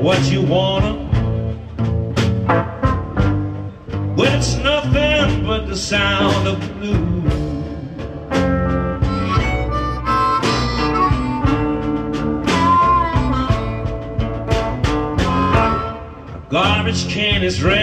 what you wanna. When it's nothing but the sound of blues. garbage can is red.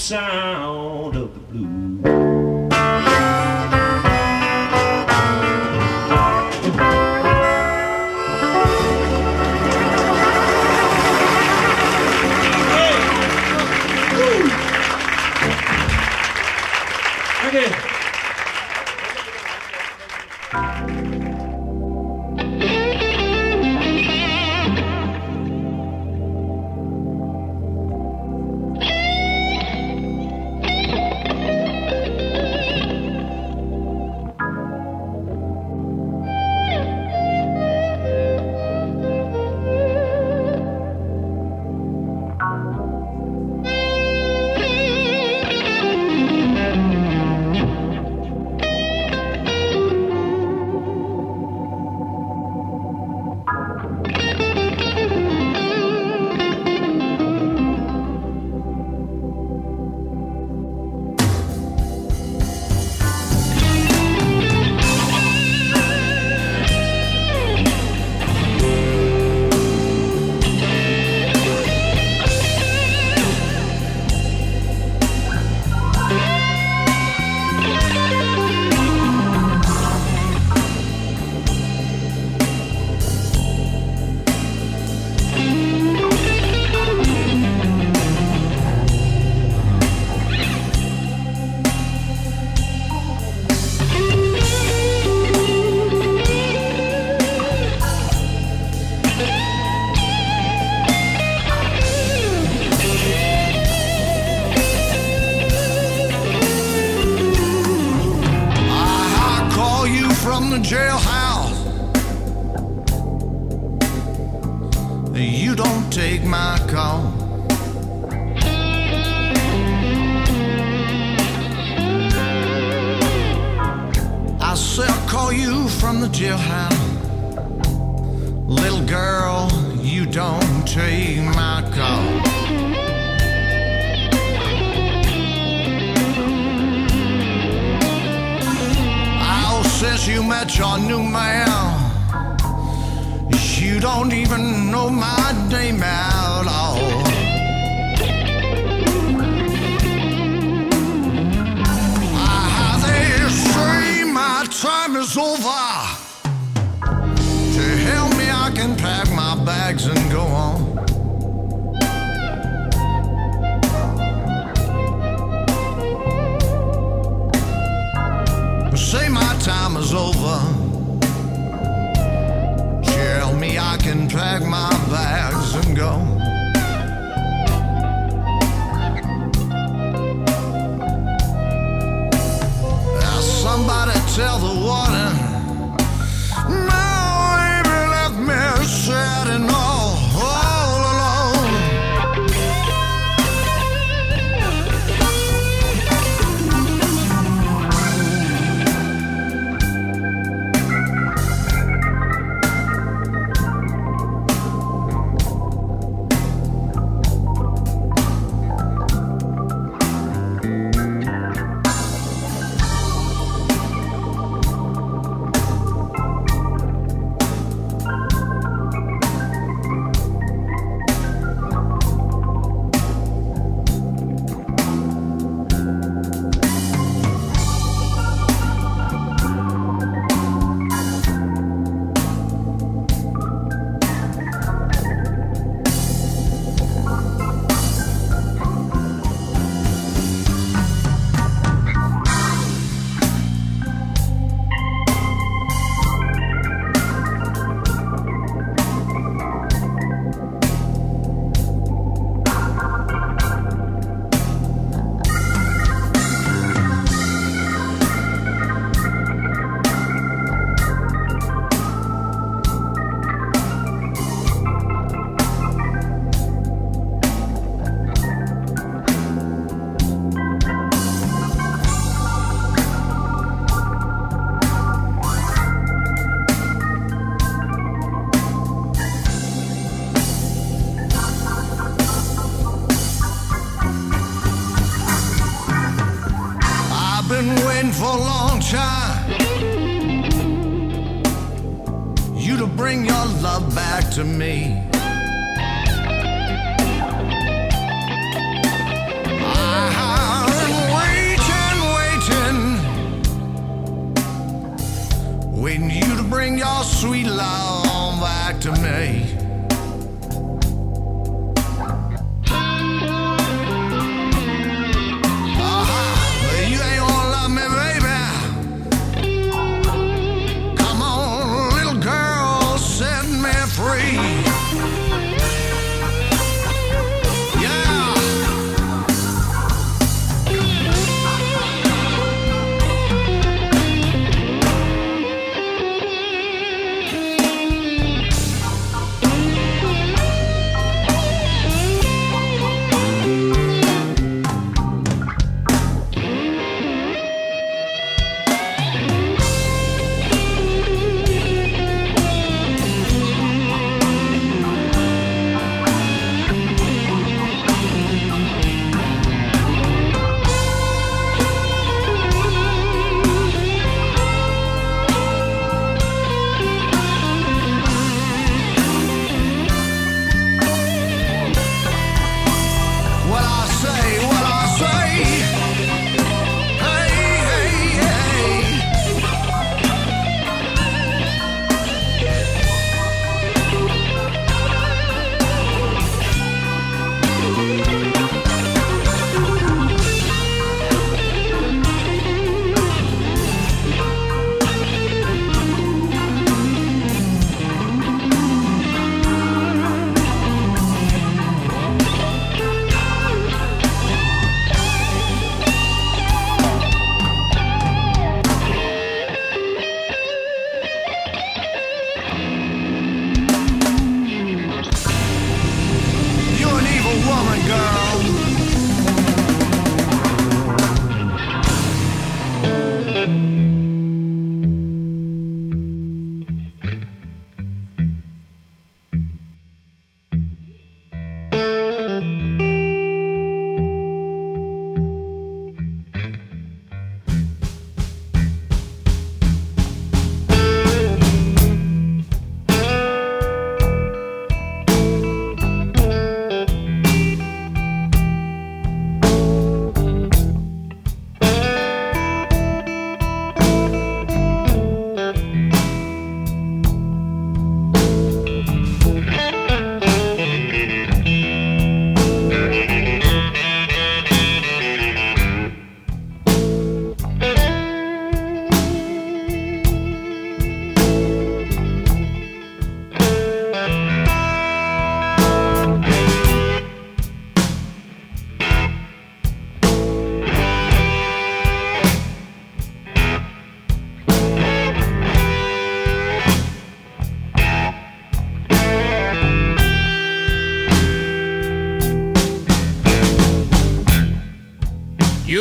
Sound of the blues.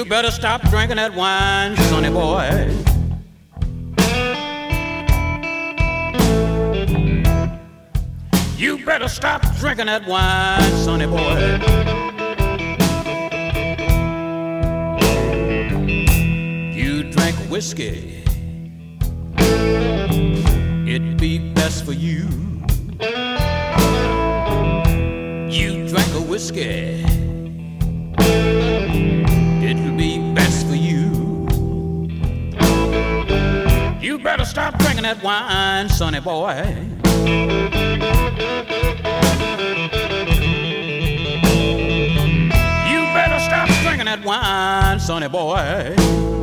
better stop drinking that wine, sonny boy. You better stop drinking that wine, sonny boy. You drink whiskey Sunny Boy. You better stop drinking that wine, sunny Boy.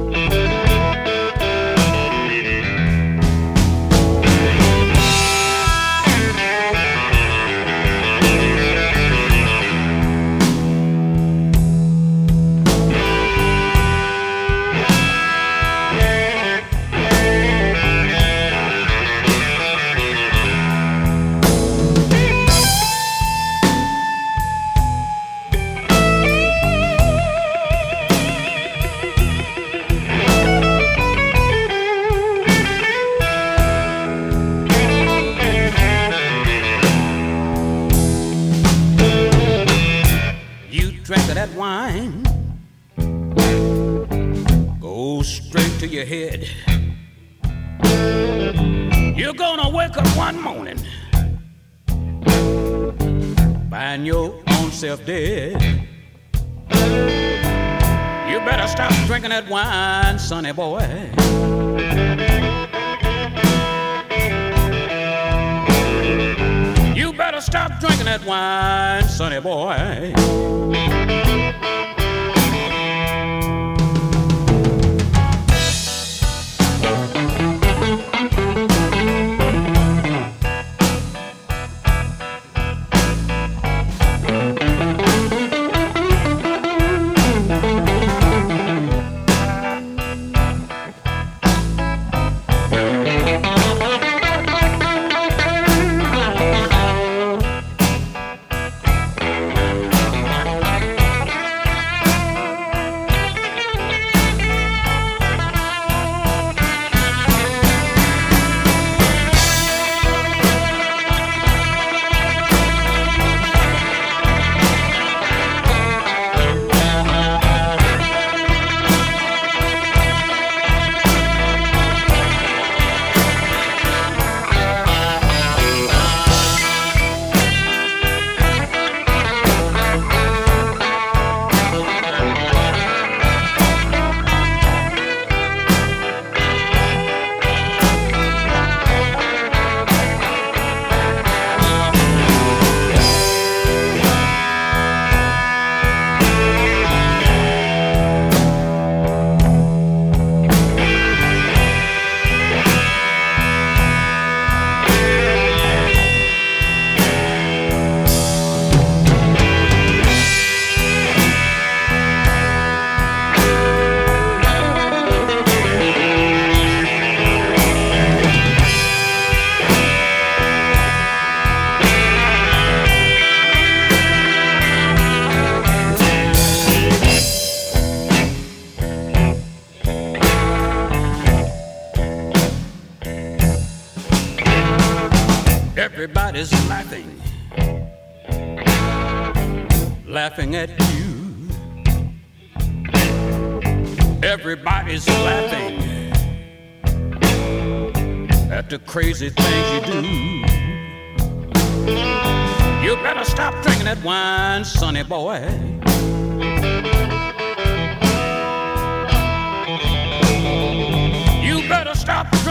né, eh, Boa?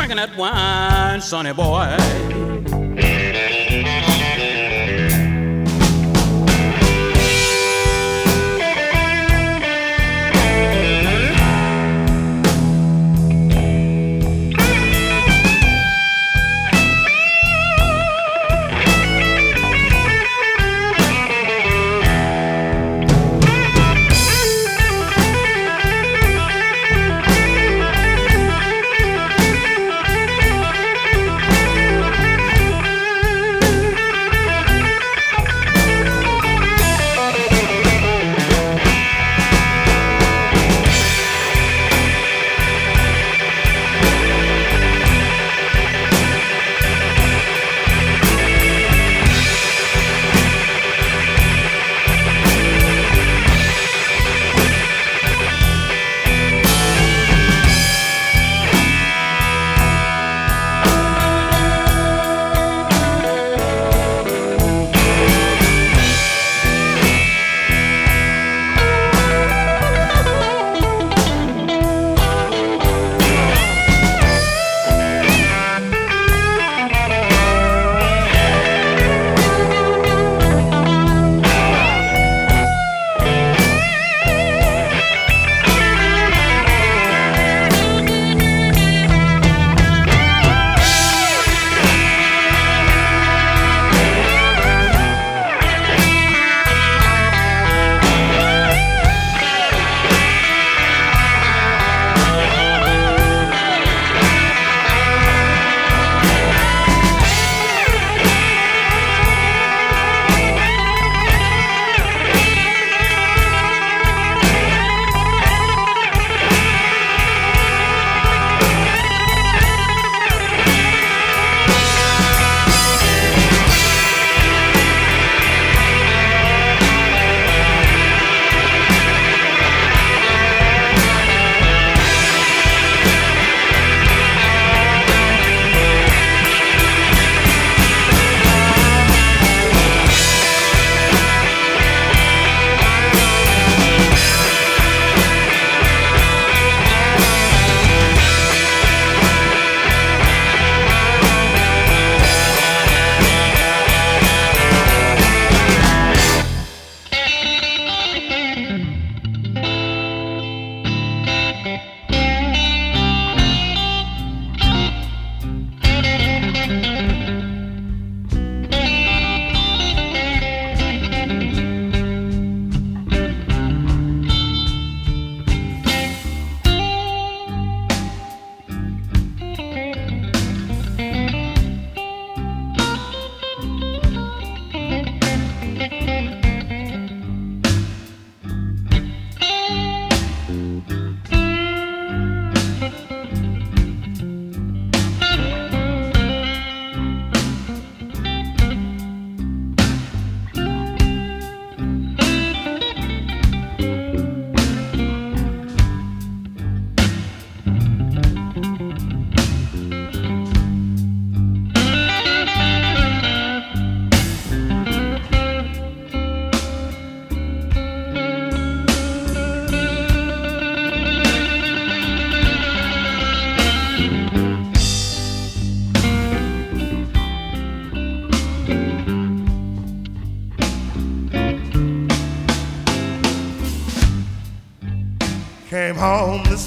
drinking that wine, sonny boy.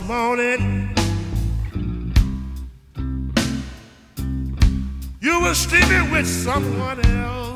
Morning. You were sleeping with someone else.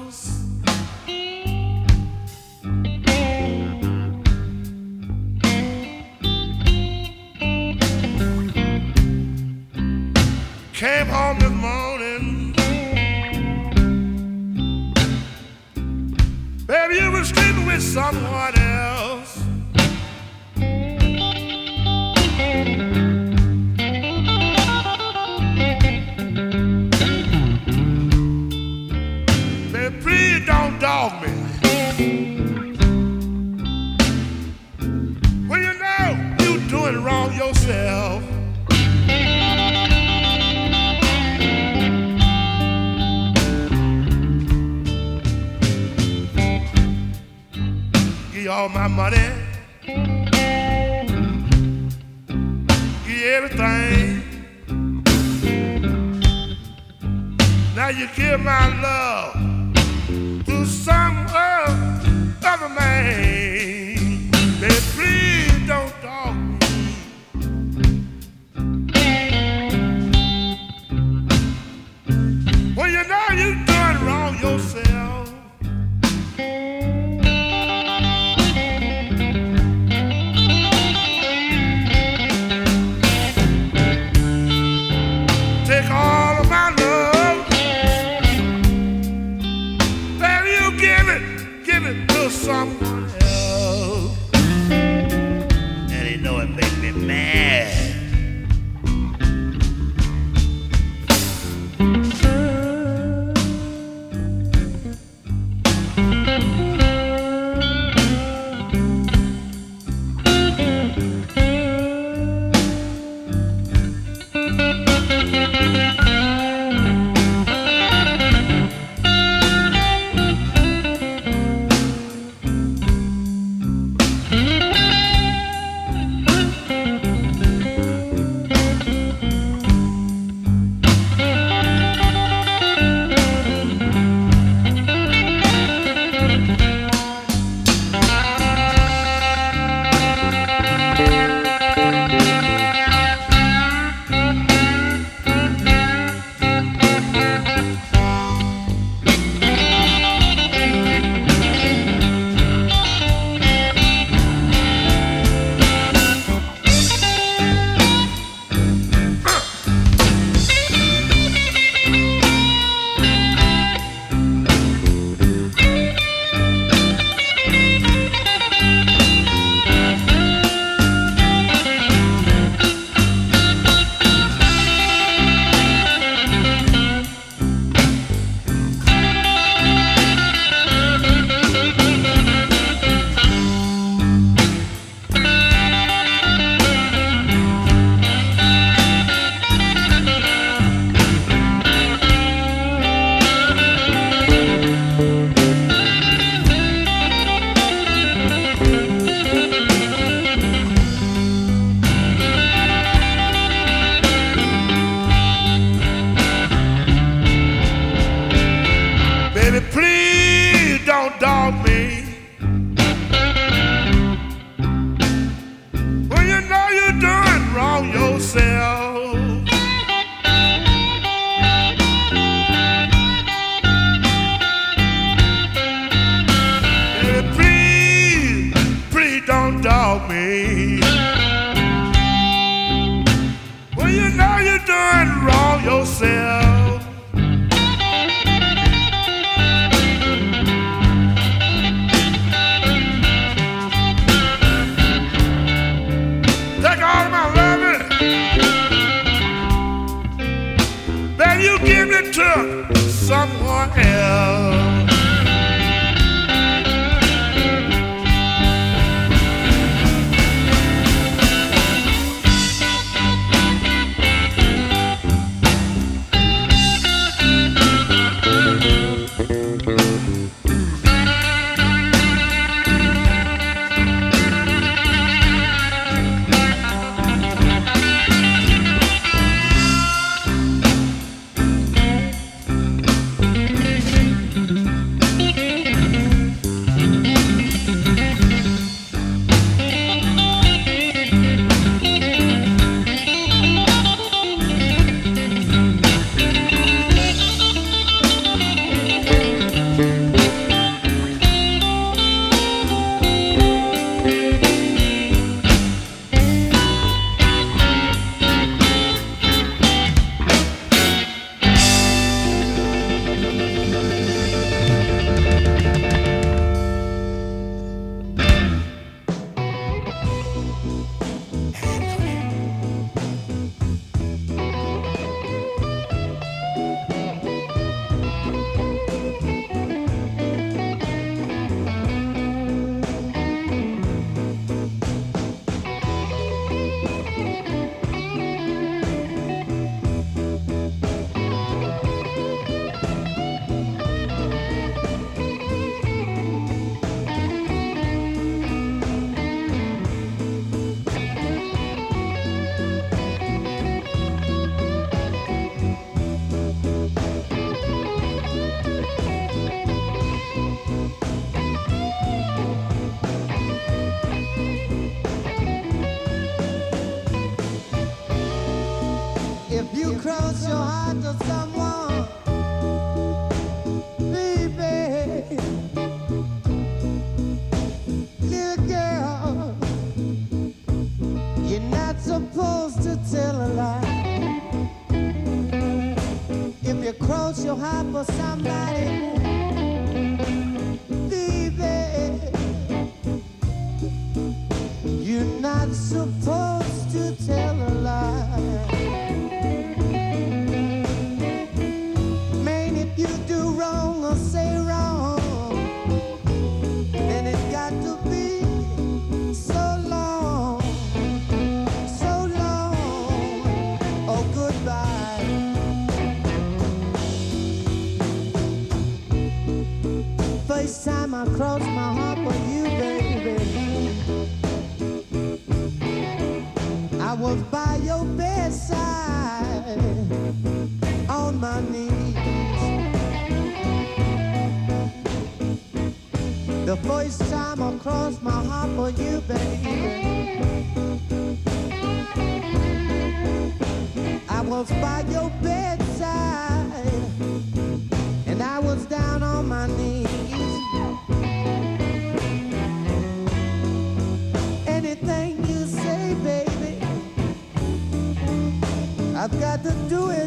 Do it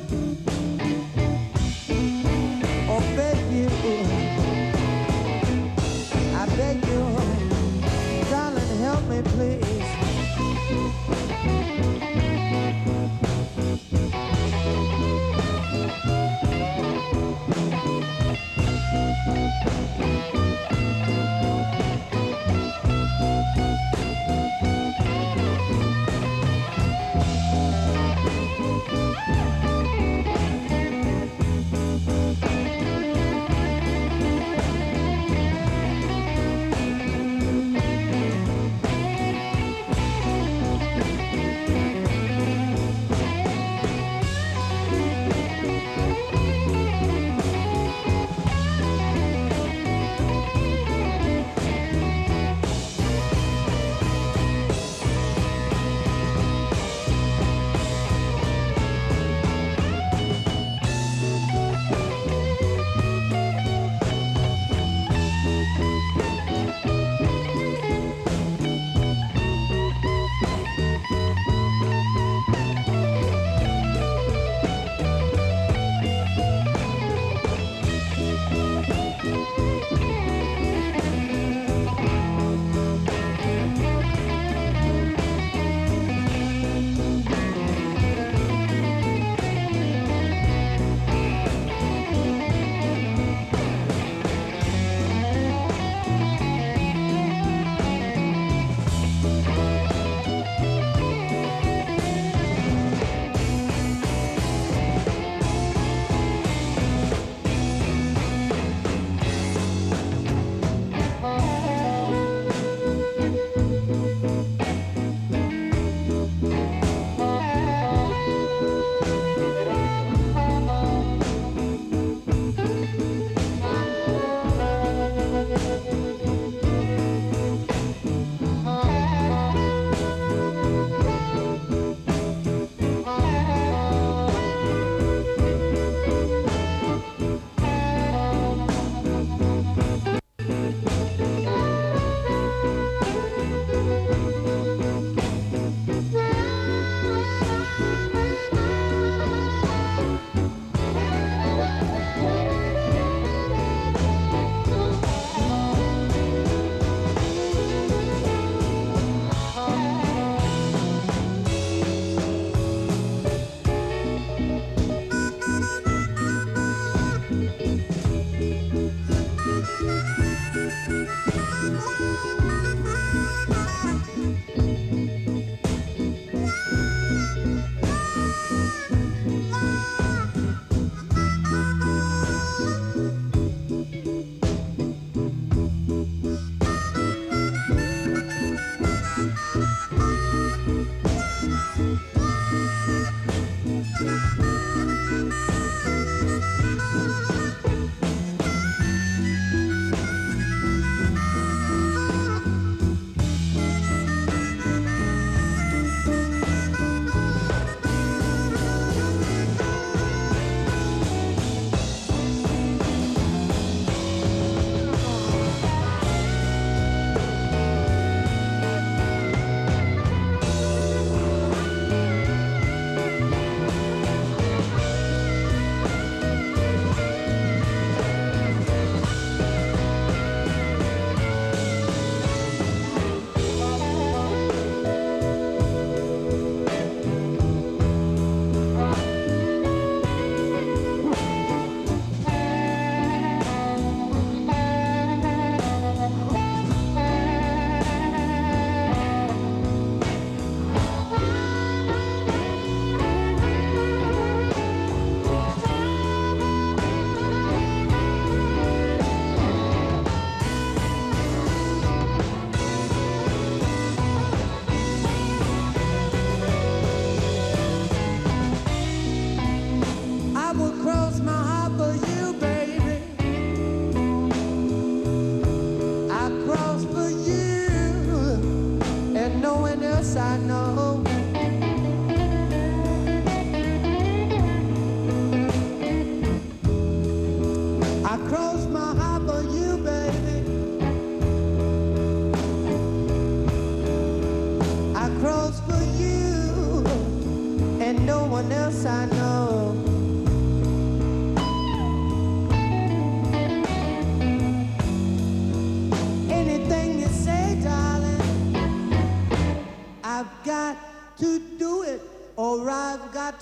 else I know.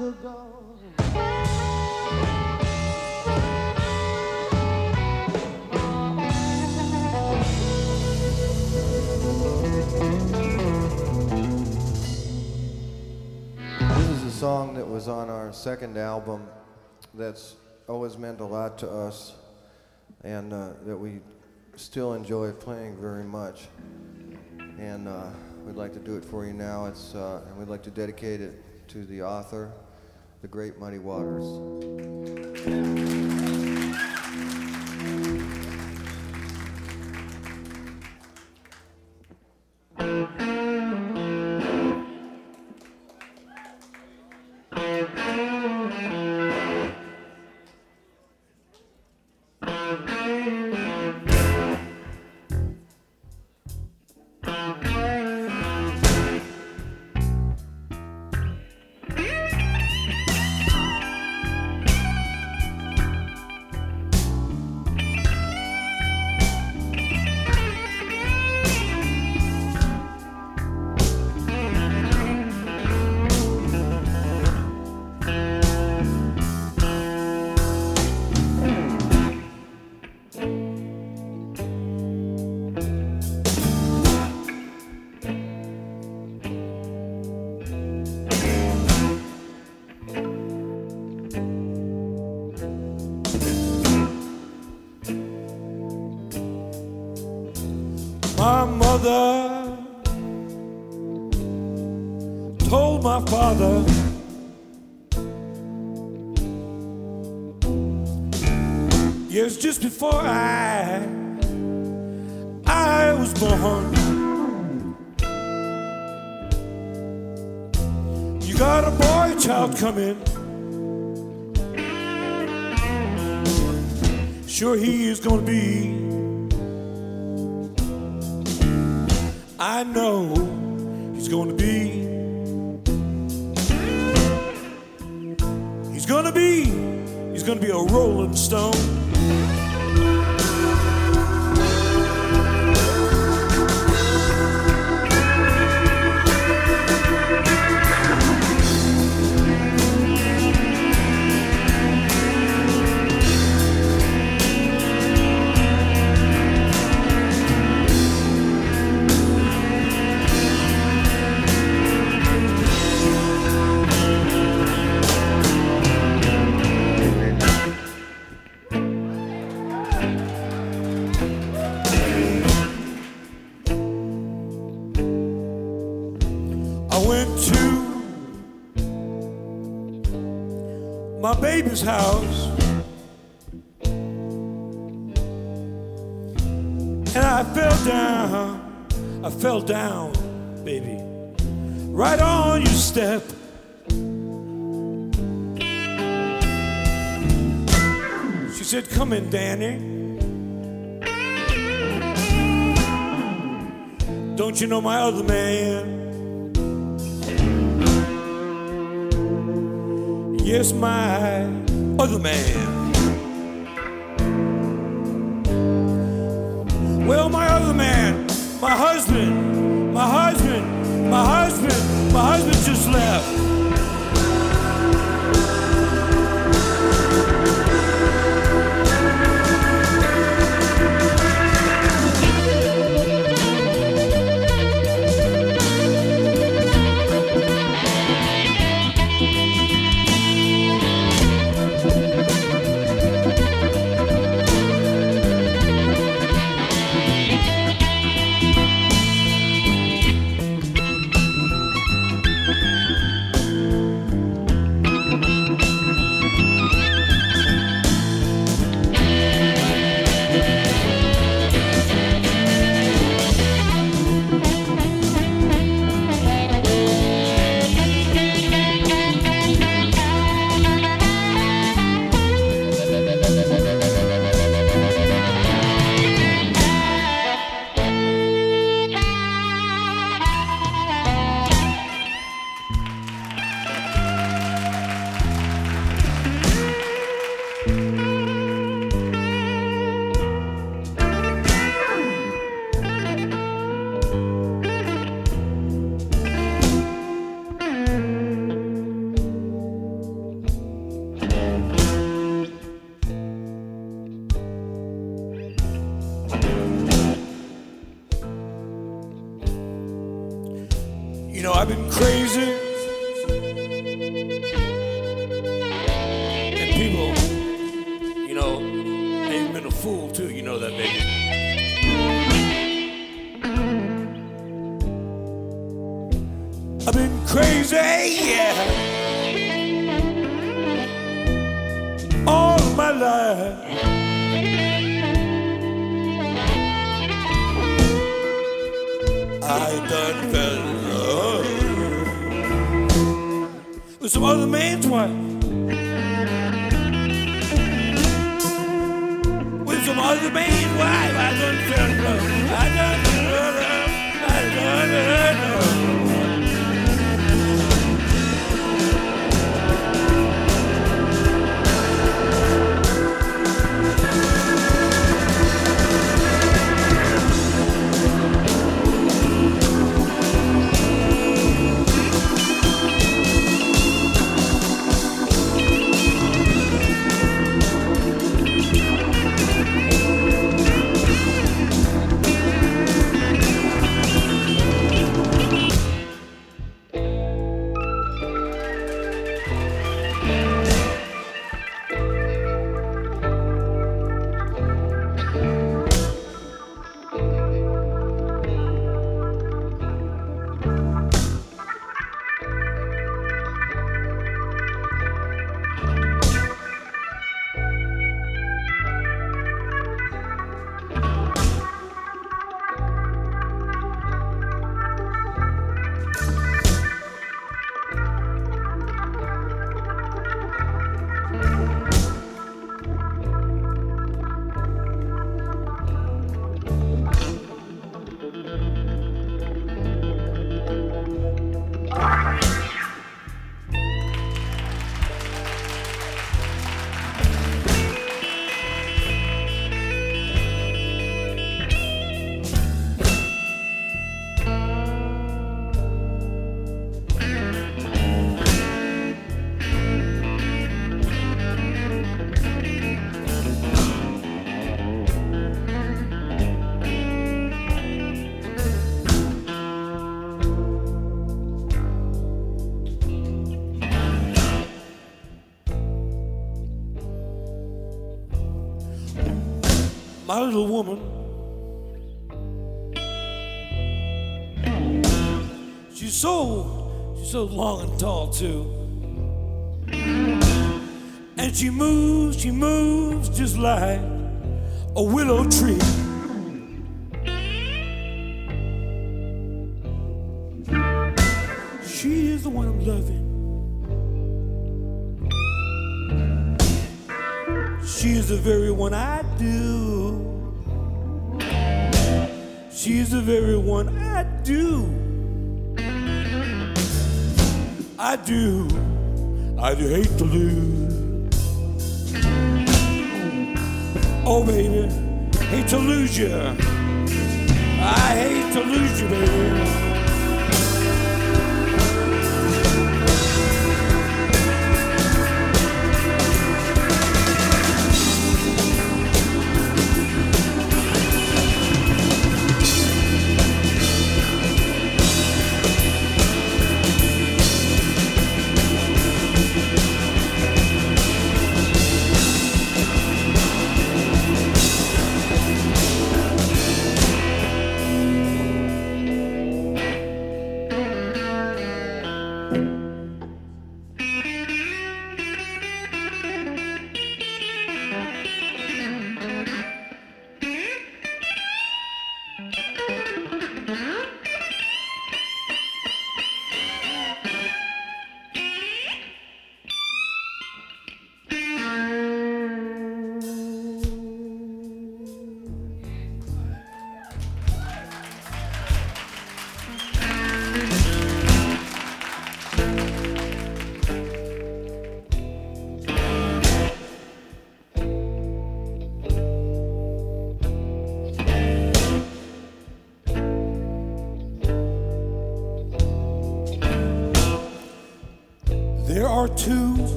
To go. This is a song that was on our second album that's always meant a lot to us and uh, that we still enjoy playing very much. And uh, we'd like to do it for you now. It's, uh, and we'd like to dedicate it to the author, The Great Muddy Waters. My just before I I was born. You got a boy child coming. Sure he is gonna be I know he's gonna be. He's gonna be. He's gonna be a rolling stone. House and I fell down. I fell down, baby, right on your step. She said, Come in, Danny. Don't you know my other man? Yes, my other man. Well, my other man, my husband, my husband, my husband, my husband just left. my little woman. She's so, she's so long and tall too. And she moves, she moves just like a willow tree. do, I do hate to lose. Oh, baby, hate to lose you. I hate to lose you, baby.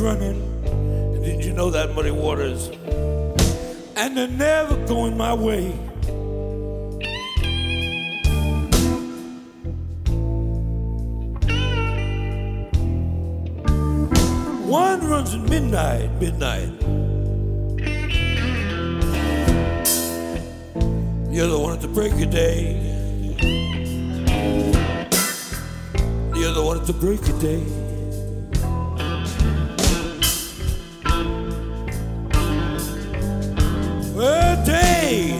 running. And did you know that muddy waters? And they're never going my way. One runs at midnight, midnight. The other one at the break of day. The other one at the break of day. Well,